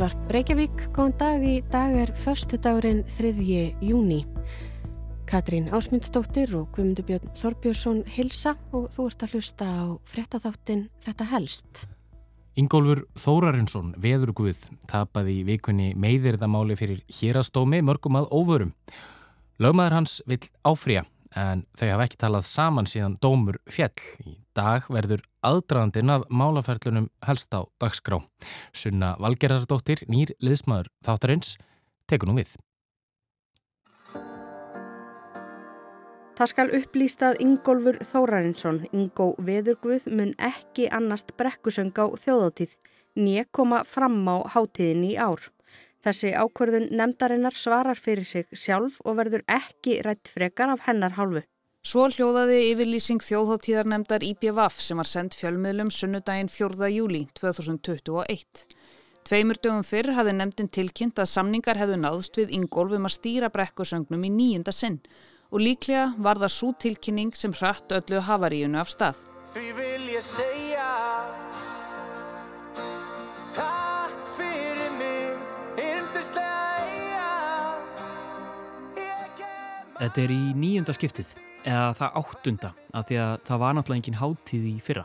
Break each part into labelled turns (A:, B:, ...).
A: Útvarp Reykjavík, góðan dag í dag er förstu dagurinn 3. júni. Katrín Ásmundsdóttir og Guðmundur Björn Þorbjörnsson hilsa og þú ert að hlusta á frettatháttin Þetta helst.
B: Ingólfur Þórarinsson, veðurguð, tapaði í vikunni meðirðamáli fyrir hérastómi mörgum að óvörum. Lögmaður hans vill áfrýja en þau hafa ekki talað saman síðan dómur fjell. Í dag verður aðdraðandinn að málaferlunum helst á dagskrá. Sunna Valgerðardóttir, nýr liðsmaður þáttarins, tekur nú við.
A: Það skal upplýsta að Ingólfur Þórarinsson, Ingó Veðurguð, mun ekki annast brekkusöng á þjóðáttíð, nýja koma fram á hátíðin í ár. Þessi ákverðun nefndarinnar svarar fyrir sig sjálf og verður ekki rætt frekar af hennar hálfu.
C: Svo hljóðaði yfirlýsing þjóðháttíðarnemdar IPVAF sem var sendt fjölmiðlum sunnudaginn 4. júli 2021. Tveimur dögum fyrr hafði nefndin tilkynnt að samningar hefðu náðst við Ingólfum að stýra brekkusögnum í nýjunda sinn og líklega var það svo tilkynning sem hratt öllu havaríunu af stað. Því vil ég segja
D: Þetta er í nýjunda skiptið, eða það áttunda, af því að það var náttúrulega engin háttíð í fyrra.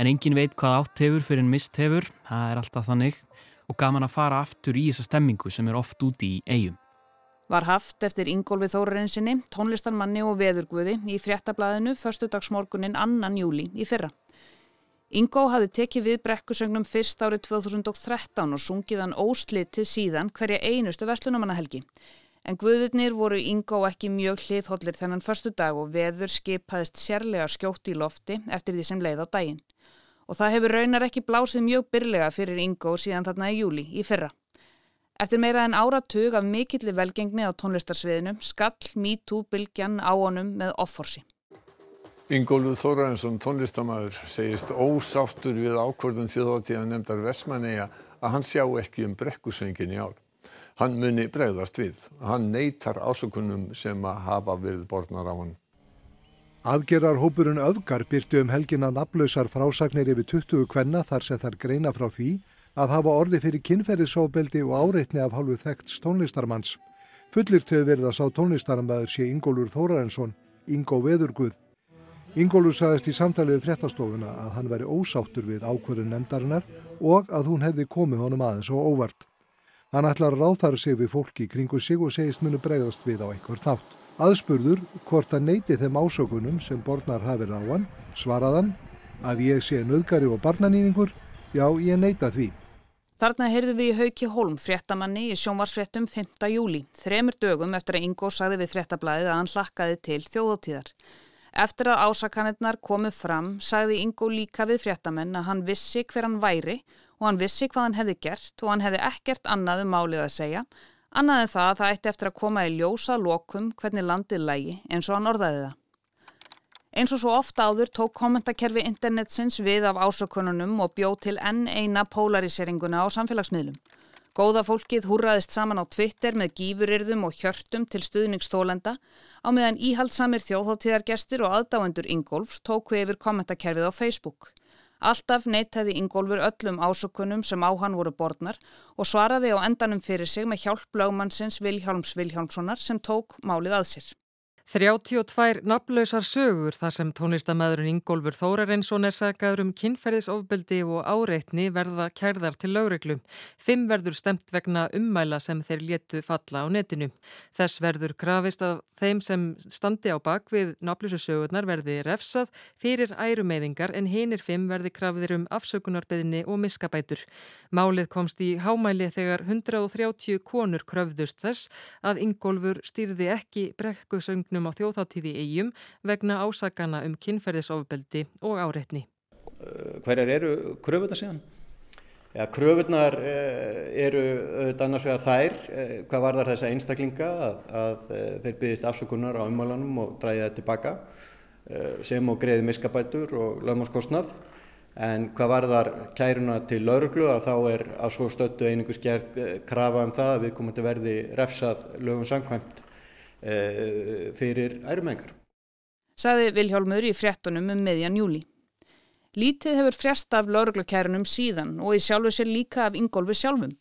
D: En engin veit hvað átt hefur fyrir en mist hefur, það er alltaf þannig, og gaman að fara aftur í þessa stemmingu sem er oft úti í eigum.
C: Var haft eftir Ingólfi Þórarinsinni, tónlistarmanni og veðurguði í fréttablaðinu förstudagsmorgunin annan júli í fyrra. Ingó hafi tekið við brekkusögnum fyrst árið 2013 og sungið hann óslitið síðan hverja einustu verslunumannahelgi. En guðurnir voru Ingo ekki mjög hliðhollir þennan förstu dag og veður skipaðist sérlega skjótt í lofti eftir því sem leið á daginn. Og það hefur raunar ekki blásið mjög byrlega fyrir Ingo síðan þarna í júli í fyrra. Eftir meira en áratug af mikilli velgengni á tónlistarsviðinu skall MeToo-bylgjan á honum með offorsi.
E: Ingólfur Þóraðinsson tónlistamæður segist ósáttur við ákvörðun þjóðáttíða nefndar Vesmanega að hann sjá ekki um brekkusöngin í ár hann muni bregðast við. Hann neytar ásökunum sem hafa verið borðnar á hann.
F: Aðgerarhópurinn Öfgar byrtu um helgina naflausar frásagnir yfir 20 kvenna þar sem þær greina frá því að hafa orði fyrir kynferðisóbeldi og áreitni af hálfu þekkt tónlistarmanns. Fullir töð verið að sá tónlistarmaður sé Ingólfur Þórarensson, Ingó Veðurguð. Ingólfur sagðist í samtalið fréttastofuna að hann veri ósáttur við ákvörðun nefndarinnar og að hún hefði komið honum aðeins og óvart. Hann ætlar að ráðfæra sig við fólki í kringu sig og segist munu bregðast við á einhver þátt. Aðspurður hvort hann neyti þeim ásökunum sem borðnar hafið á hann, svaraðan að ég sé nöðgari og barnanýningur, já ég neyta því.
C: Þarna heyrðu við í Hauki Holm, fréttamanni í sjónvarsfréttum 5. júli, þremur dögum eftir að Ingo sagði við fréttablaðið að hann hlakkaði til þjóðóttíðar. Eftir að ásakanirnar komu fram sagði Ingo líka við fréttamenn að hann vissi hver hann væri og hann vissi hvað hann hefði gert og hann hefði ekkert annað um málið að segja, annað en það að það ætti eftir að koma í ljósa lokum hvernig landið lægi eins og hann orðaði það. Eins og svo ofta áður tók kommentakerfi internetsins við af ásökununum og bjóð til enn eina polarisseringuna á samfélagsmiðlum. Góða fólkið húrraðist saman á Twitter með gífurirðum og hjörtum til stuðningstólenda á meðan íhaldsamir þjóðháttíðargestir og aðdáendur Ingolfs tóku yfir kommentakerfið á Facebook. Alltaf neytaði Ingólfur öllum ásökunum sem á hann voru borðnar og svaraði á endanum fyrir sig með hjálp lögmannsins Vilhjálms Vilhjálmssonar sem tók málið að sér.
G: 32 nafnlausar sögur þar sem tónlistamæðurinn Ingólfur Þórarinsson er sagaður um kynferðisofbeldi og áreitni verða kærðar til lögreglu. Fimm verður stemt vegna ummæla sem þeir léttu falla á netinu. Þess verður krafist að þeim sem standi á bakvið nafnlausu sögurnar verði refsað fyrir ærumeyðingar en hinir fimm verði krafðir um afsökunarbeðinni og miskabætur. Málið komst í hámæli þegar 130 konur kröfðust þess að Ingólfur stýrði ekki brekkusöngn leiknum á þjóðháttíði eigum vegna ásakana um kynferðisofbeldi og áreitni.
H: Uh, hverjar eru kröfunar síðan? Ja, kröfunar uh, eru annars vegar þær, uh, hvað var þar þessa einstaklinga að, að þeir byggist afsökunar á ummálanum og dræði það tilbaka sem og greiði miskabætur og lögmáskostnað en hvað var þar kæruna til lauruglu að þá er að svo stöttu einingus gerð krafa um það að við komum til verði refsað lögum sangkvæmt
C: Eh, fyrir ærumengar. Saði Viljálmur í fréttunum um meðjan júli. Lítið hefur frjast af lauruglukærunum síðan og í sjálfu sér líka af Ingólfi sjálfum.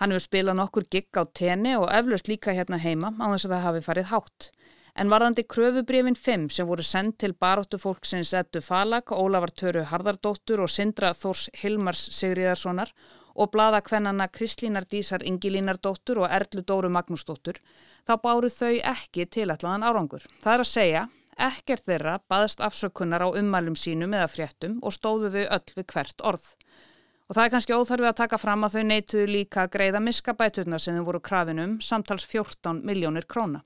C: Hann hefur spilað nokkur gigg á tenni og eflaust líka hérna heima á þess að það hafi farið hátt. En varðandi kröfubrifin 5 sem voru sendt til baróttu fólksins Eddu Falag, Ólafar Töru Harðardóttur og Sindra Þórs Hilmars Sigriðarssonar og blada kvennana Kristlínar Dísar Ingilínardóttur og Erlu Dóru Magnúsdóttur, þá báru þau ekki tilætlaðan árangur. Það er að segja, ekkert þeirra baðast afsökunnar á ummælum sínum eða fréttum og stóðu þau öll við hvert orð. Og það er kannski óþarfið að taka fram að þau neituðu líka að greiða miskabæturna sem þau voru krafinum, samtals 14 miljónir króna.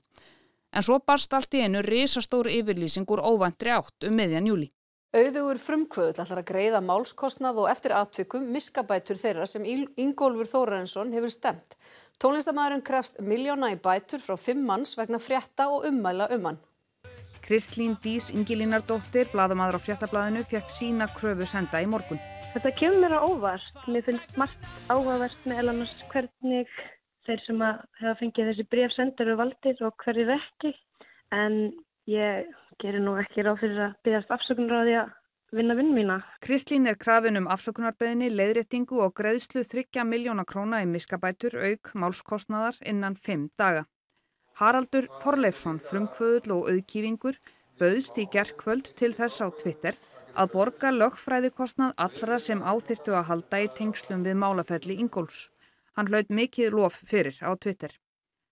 C: En svo barst allt í einu risastóru yfirlýsing úr óvæntri átt um miðjan júli.
I: Auðugur frumkvöðl ætlar að greiða málskostnað og eftir atvikum miskabætur þeirra sem Ingólfur Þórarensson hefur stemt. Tónlistamæðurinn krefst miljóna í bætur frá fimm manns vegna frétta og ummæla um hann.
C: Kristlín Dís Ingilínardóttir, bladamadur á fréttablaðinu, fekk sína kröfu senda í morgun.
J: Þetta kemur mér á óvart. Mér finnst margt áhugavert með elannars hvernig þeir sem að hefa fengið þessi bref sendir og valdir og hverjir ekki en ég gerir nú ekki ráð fyrir að byggast afsökunar á því að vinna vinn mína.
C: Kristlín er krafin um afsökunarbeðinni, leiðréttingu og greiðslu 30 miljóna króna í miskabætur auk málskostnaðar innan 5 daga. Haraldur Þorleifsson, frumkvöðul og auðkýfingur, bauðst í gerðkvöld til þess á Twitter að borga lögfræðikostnað allra sem áþyrtu að halda í tengslum við málafelli Ingóls. Hann hlaut mikið lof fyrir á Twitter.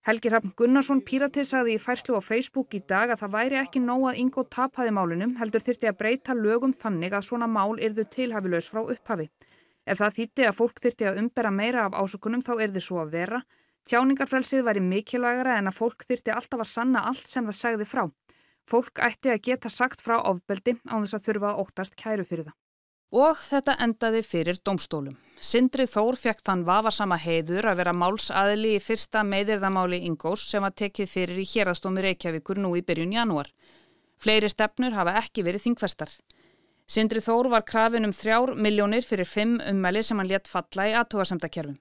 C: Helgi Hrafn Gunnarsson Pírati sagði í færslu á Facebook í dag að það væri ekki nóg að Ingo tapaði málunum heldur þyrti að breyta lögum þannig að svona mál yrðu tilhafilaus frá upphafi. Ef það þýtti að fólk þyrti að umbera meira af ásökunum þá er þið svo að vera. Tjáningarfrelsið væri mikilvægara en að fólk þyrti alltaf að sanna allt sem það sagði frá. Fólk ætti að geta sagt frá ofbeldi á þess að þurfa að óttast kæru fyrir það. Og þetta endaði fyrir domstólum. Sindri Þór fekk þann vafasama heiður að vera málsaðili í fyrsta meðirðamáli Ingós sem var tekið fyrir í hérastómi Reykjavíkur nú í byrjun janúar. Fleiri stefnur hafa ekki verið þingfestar. Sindri Þór var krafin um þrjár miljónir fyrir fimm ummæli sem hann létt falla í aðtóðasemdakerfum.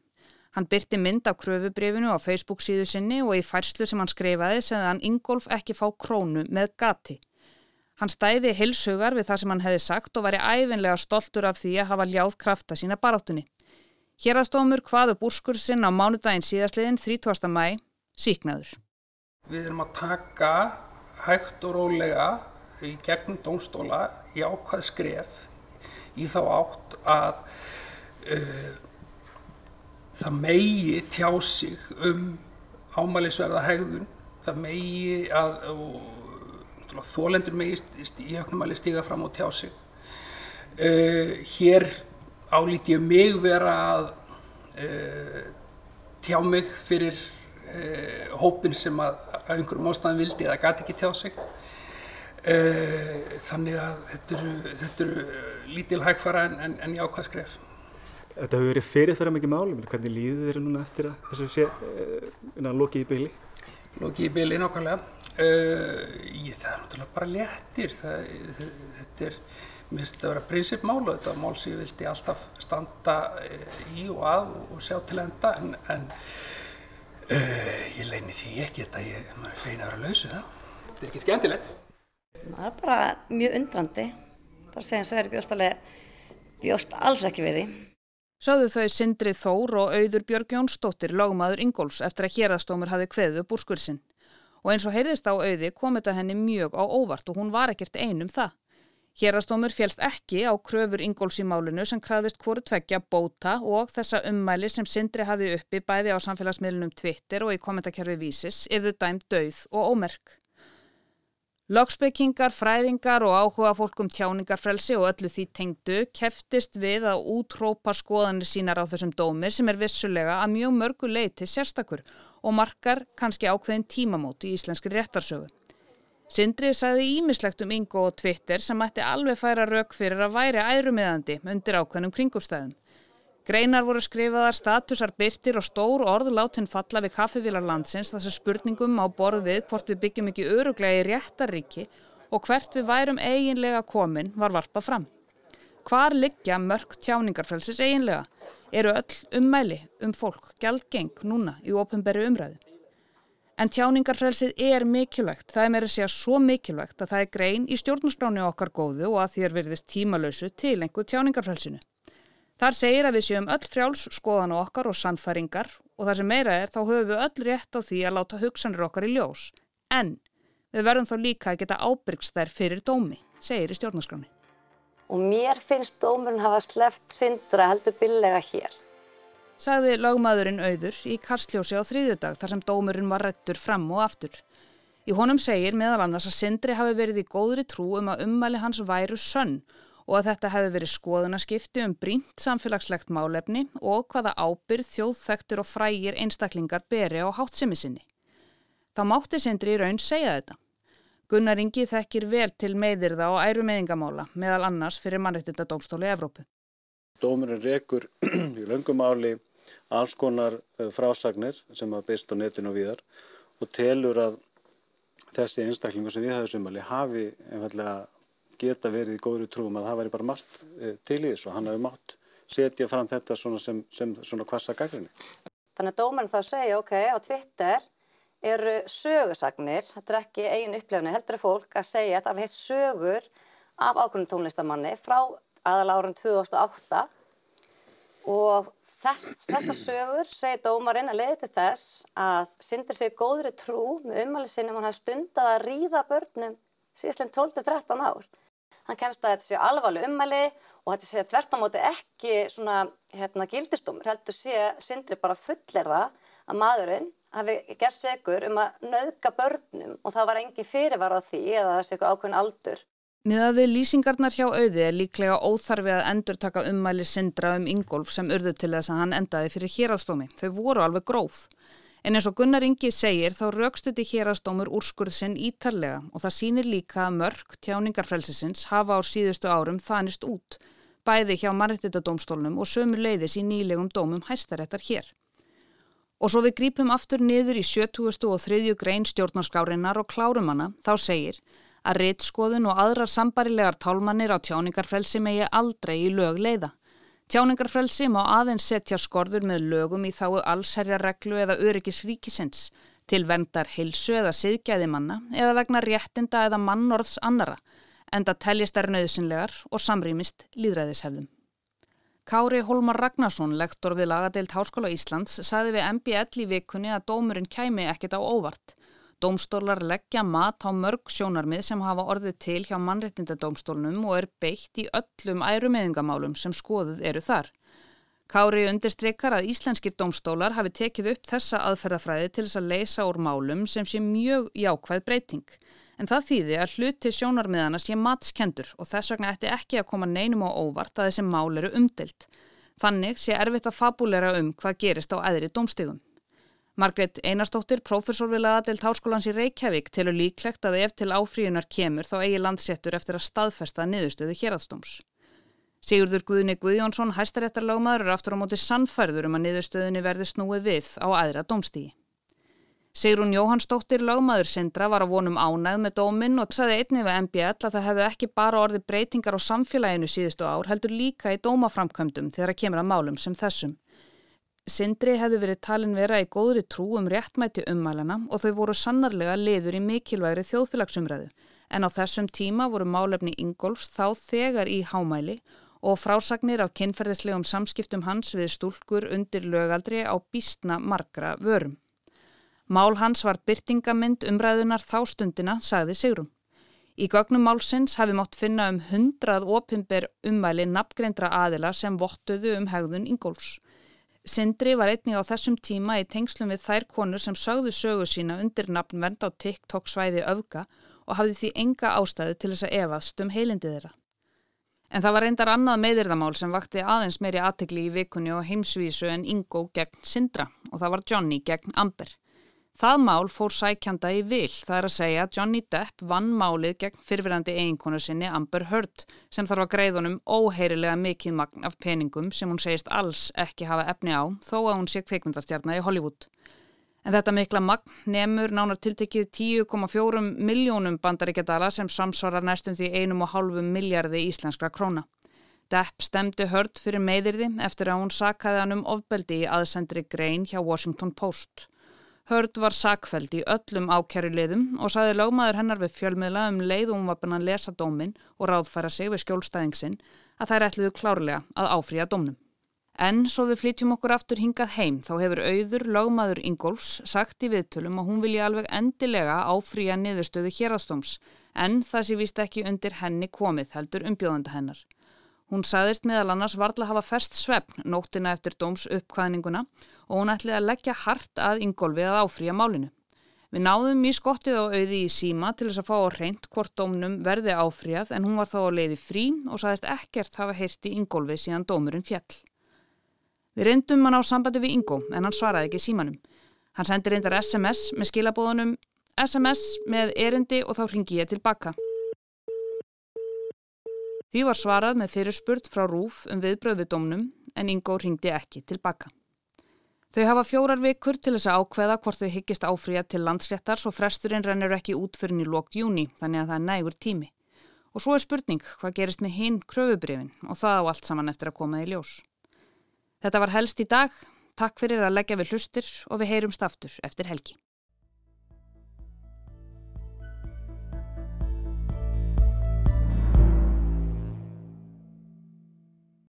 C: Hann byrti mynd af kröfubrifinu á Facebook síðu sinni og í færslu sem hann skreifaði segði hann Ingólf ekki fá krónu með gati. Hann stæði hilsugar við það sem hann hefði sagt og væri æfinlega stoltur af því að hafa ljáð krafta sína baráttunni. Hérastómur hvaðu búrskursinn á mánudaginn síðasliðin 30. mæ síknaður.
K: Við erum að taka hægt og rólega í gegnum dónstóla í ákvað skref í þá átt að uh, það megi tjá sig um ámælisverða hegðun, það megi að þólendur með í högnumæli stiga fram og tjá sig. Uh, hér álít ég mig vera að uh, tjá mig fyrir uh, hópin sem að, að einhverjum ástæðan vildi eða gæti ekki tjá sig. Þannig að þetta eru, þetta eru lítil hægfara en, en, en jákvæð skref.
L: Þetta hefur verið fyrirþara mikið málum, hvernig líður þeirra núna eftir að þessu sé lokið í byli?
K: Lokið í byli nákvæmlega. Uh, ég, það er náttúrulega bara léttir, það, þetta er, mér finnst þetta að vera prinsipmál og þetta mál sem ég vildi alltaf standa uh, í og að og sjá til enda en, en uh, ég leini því ekki þetta, ég, er feina að vera lausu það, þetta er ekki skemmtilegt.
M: Það er bara mjög undrandi, bara segja eins og er bjóstalega, bjóst alls ekki við því.
C: Sáðu þau Sindri Þór og auður Björg Jónsdóttir, lagmaður Ingóls, eftir að hérastómur hafi kveðið upp úr skursinn. Og eins og heyrðist á auði kom þetta henni mjög á óvart og hún var ekkert einum það. Hérastómur félst ekki á kröfur Ingóls í málinu sem kræðist hvoru tveggja bóta og þessa ummæli sem Sindri hafi uppi bæði á samfélagsmiðlunum Twitter og í kommentarkerfi Vísis yfðu dæmt dauð og ómerk. Logspekingar, fræðingar og áhuga fólkum tjáningarfrelsi og öllu því tengdu keftist við að útrópa skoðanir sínar á þessum dómir sem er vissulega að mjög mörgu leiti sérstakur og markar kannski ákveðin tímamóti í íslenski réttarsögu. Sindri sagði ímislegt um Ingo og Twitter sem ætti alveg færa rauk fyrir að væri ærumiðandi undir ákveðnum kringústæðum. Greinar voru skrifaðar statusar byrtir og stór orð látin falla við kaffivílar landsins þar sem spurningum á borð við hvort við byggjum ekki öruglega í réttaríki og hvert við værum eiginlega komin var varpað fram. Hvar liggja mörg tjáningarfrelsis eiginlega? eru öll ummæli um fólk gjaldgeng núna í ofinberri umræðu. En tjáningarfrelsið er mikilvægt, það er meira að segja svo mikilvægt að það er grein í stjórnarskráni okkar góðu og að þér verðist tímalausu til einhver tjáningarfrelsinu. Þar segir að við séum öll frjáls skoðan okkar og sannfæringar Og það sem meira er, þá höfum við öll rétt á því að láta hugsanir okkar í ljós. En við verðum þá líka að geta ábyrgst þær fyrir dómi, segir í stjórnarskráni.
M: Og mér finnst dómurinn hafa sleft syndra heldur billega hér.
C: Sagði lagmaðurinn auður í Karsljósi á þriðjudag þar sem dómurinn var rættur fram og aftur. Í honum segir meðal annars að Sindri hafi verið í góðri trú um að ummæli hans væru sönn og að þetta hefði verið skoðunaskipti um brínt samfélagslegt málefni og hvaða ábyrð þjóðþektur og frægir einstaklingar beri á háttsemi sinni. Þá mátti Sindri í raun segja þetta. Gunnar Ingi þekkir vel til meðirða og æru meðingamála meðal annars fyrir mannreitinda dómstóli Evrópu.
N: Dómurinn rekur í löngum alls konar eh, frásagnir sem að byrst á netinu og viðar og telur að þessi einstaklingu sem við hafum sumali hafi einfallega geta verið í góðri trúum að það væri bara margt eh, til í þessu og hann hafi mátt setja fram þetta svona sem, sem svona kvassa gagrinni.
M: Þannig að dómarinn þá segja, ok, á Twitter eru sögursagnir, þetta er ekki eigin upplefni, heldur er fólk að segja að það hefði sögur af ákveðnum tónlistamanni frá aðal árun 2008 og þess, þessa sögur segir dómarinn að leiði til þess að syndir sig góðri trú með umhaldið sinni um hann hafi stundað að ríða börnum síðastlega 12-13 ár. Hann kemst að þetta séu alvarleg umhæli og þetta séu þvertamóti ekki svona hérna, gildistómur, heldur séu syndri bara fullir það að maðurinn hafi gerð segur um að nöðga börnum og það var engin fyrirvara á því eða þessi ákveðin aldur.
C: Miðað við lýsingarnar hjá auði er líklega óþarfi að endur taka ummæli syndra um Ingolf sem urðu til þess að hann endaði fyrir hérastómi. Þau voru alveg gróf. En eins og Gunnar Ingi segir þá raukstuði hérastómur úrskurðsinn ítarlega og það sýnir líka að mörg tjáningarfrelsisins hafa á síðustu árum þanist út, bæði hjá Marrettitadómstólnum og sömu leiðis í nýlegum dómum hæstaréttar hér. Og svo við grípum aftur niður í 70. og 3. grein stjórnarskárinnar og klárumanna þá segir að réttskoðun og aðrar sambarilegar tálmannir á tjáningarfrelsi megi aldrei í lög leiða. Tjáningarfrelsi má aðeins setja skorður með lögum í þáu allsherjarreglu eða öryggisríkisins til vendar heilsu eða siðgæði manna eða vegna réttinda eða mannorðs annara en það teljist er nöðsynlegar og samrýmist líðræðishefðum. Kári Holmar Ragnarsson, lektor við lagadeilt Háskóla Íslands, saði við MBL í vikunni að dómurinn kæmi ekkit á óvart. Dómstólar leggja mat á mörg sjónarmið sem hafa orðið til hjá mannrettindadómstólnum og er beitt í öllum ærumeðingamálum sem skoðuð eru þar. Kári undirstreykar að íslenskir dómstólar hafi tekið upp þessa aðferðafræði til þess að leysa úr málum sem sé mjög jákvæð breyting. En það þýði að hluti sjónarmiðana sé matskendur og þess vegna ætti ekki að koma neinum á óvart að þessi mál eru umdelt. Þannig sé erfitt að fabulera um hvað gerist á aðri dómstegum. Margret Einarstóttir, profesor við lagadelt Háskólans í Reykjavík, telur líklegt að ef til áfríunar kemur þá eigi landséttur eftir að staðfesta niðurstöðu héradstóms. Sigurður Guðni Guðjónsson, hæstaréttarlagmaður, er aftur á móti sannfærður um að niðurstöðunni verði snúið við á aðra dómstígi. Sigrun Jóhannsdóttir, lagmaður sindra, var á vonum ánæð með dóminn og saði einnig við MBL að það hefðu ekki bara orðið breytingar á samfélaginu síðustu ár, heldur líka í dómaframkvæmdum þegar að kemur að málum sem þessum. Sindri hefði verið talin vera í góðri trú um réttmæti ummælana og þau voru sannarlega liður í mikilvægri þjóðfélagsumræðu en á þessum tíma voru málefni Ingolfs þá þegar í hámæli og frásagnir af kynferðislegum samskiptum hans við stúlkur undir lögaldri á býstna margra vörum. Mál hans var byrtingamind umræðunar þá stundina, sagði Sigrum. Í gögnum málsins hafi mótt finna um hundrað opimber ummæli nafngreindra aðila sem vottuðu um hegðun Ingolfs. Sindri var einnig á þessum tíma í tengslum við þær konur sem sögðu sögu sína undir nafnvernd á TikTok svæði öfga og hafði því enga ástæðu til þess að evast um heilindi þeirra. En það var reyndar annað meðirðamál sem vakti aðeins meiri aðtegli í vikunni og heimsvísu en Ingo gegn Sindra og það var Johnny gegn Amber. Það mál fór sækjanda í vil, það er að segja að Johnny Depp vann málið gegn fyrfirandi eiginkonu sinni Amber Heard sem þarf að greiðunum óheirilega mikið magn af peningum sem hún segist alls ekki hafa efni á þó að hún sé kveikmyndastjarnar í Hollywood. En þetta mikla magn nefnur nánar tiltekið 10,4 miljónum bandaríkjadala sem samsvarar næstum því 1,5 miljardi íslenskra króna. Depp stemdi Heard fyrir meðirði eftir að hún sakaði hann um ofbeldi í aðsendri grein hjá Washington Post. Hörd var sakfæld í öllum ákjærulegðum og saði lögmaður hennar við fjölmiðla um leiðum vapin að lesa dómin og ráðfæra sig við skjólstæðingsinn að þær ætliðu klárlega að áfrýja dómnum. En svo við flytjum okkur aftur hingað heim þá hefur auður lögmaður Ingólfs sagt í viðtölum að hún vilja alveg endilega áfrýja niðurstöðu hérastóms en það sé vist ekki undir henni komið heldur umbjóðanda hennar. Hún saðist meðal annars varðla hafa fest svefn nóttina eftir dóms uppkvæðninguna og hún ætli að leggja hart að Ingólfi að áfrýja málinu. Við náðum í skottið á auði í síma til þess að fá á reynd hvort dómnum verði áfrýjað en hún var þá á leiði frí og saðist ekkert hafa heyrti Ingólfi síðan dómurinn fjall. Við reyndum hann á sambandi við Ingo en hann svaraði ekki símanum. Hann sendi reyndar SMS með skilabóðunum SMS með erindi og þá ringi ég tilbaka. Því var svarað með fyrirspurt frá Rúf um viðbröð við domnum en Ingo ringdi ekki tilbaka. Þau hafa fjórar vikur til þess að ákveða hvort þau hyggist áfríja til landsréttar svo fresturinn rennur ekki út fyrir í lok júni þannig að það er nægur tími. Og svo er spurning hvað gerist með hinn kröfubrifin og það á allt saman eftir að koma í ljós. Þetta var helst í dag. Takk fyrir að leggja við hlustir og við heyrumst aftur eftir helgi.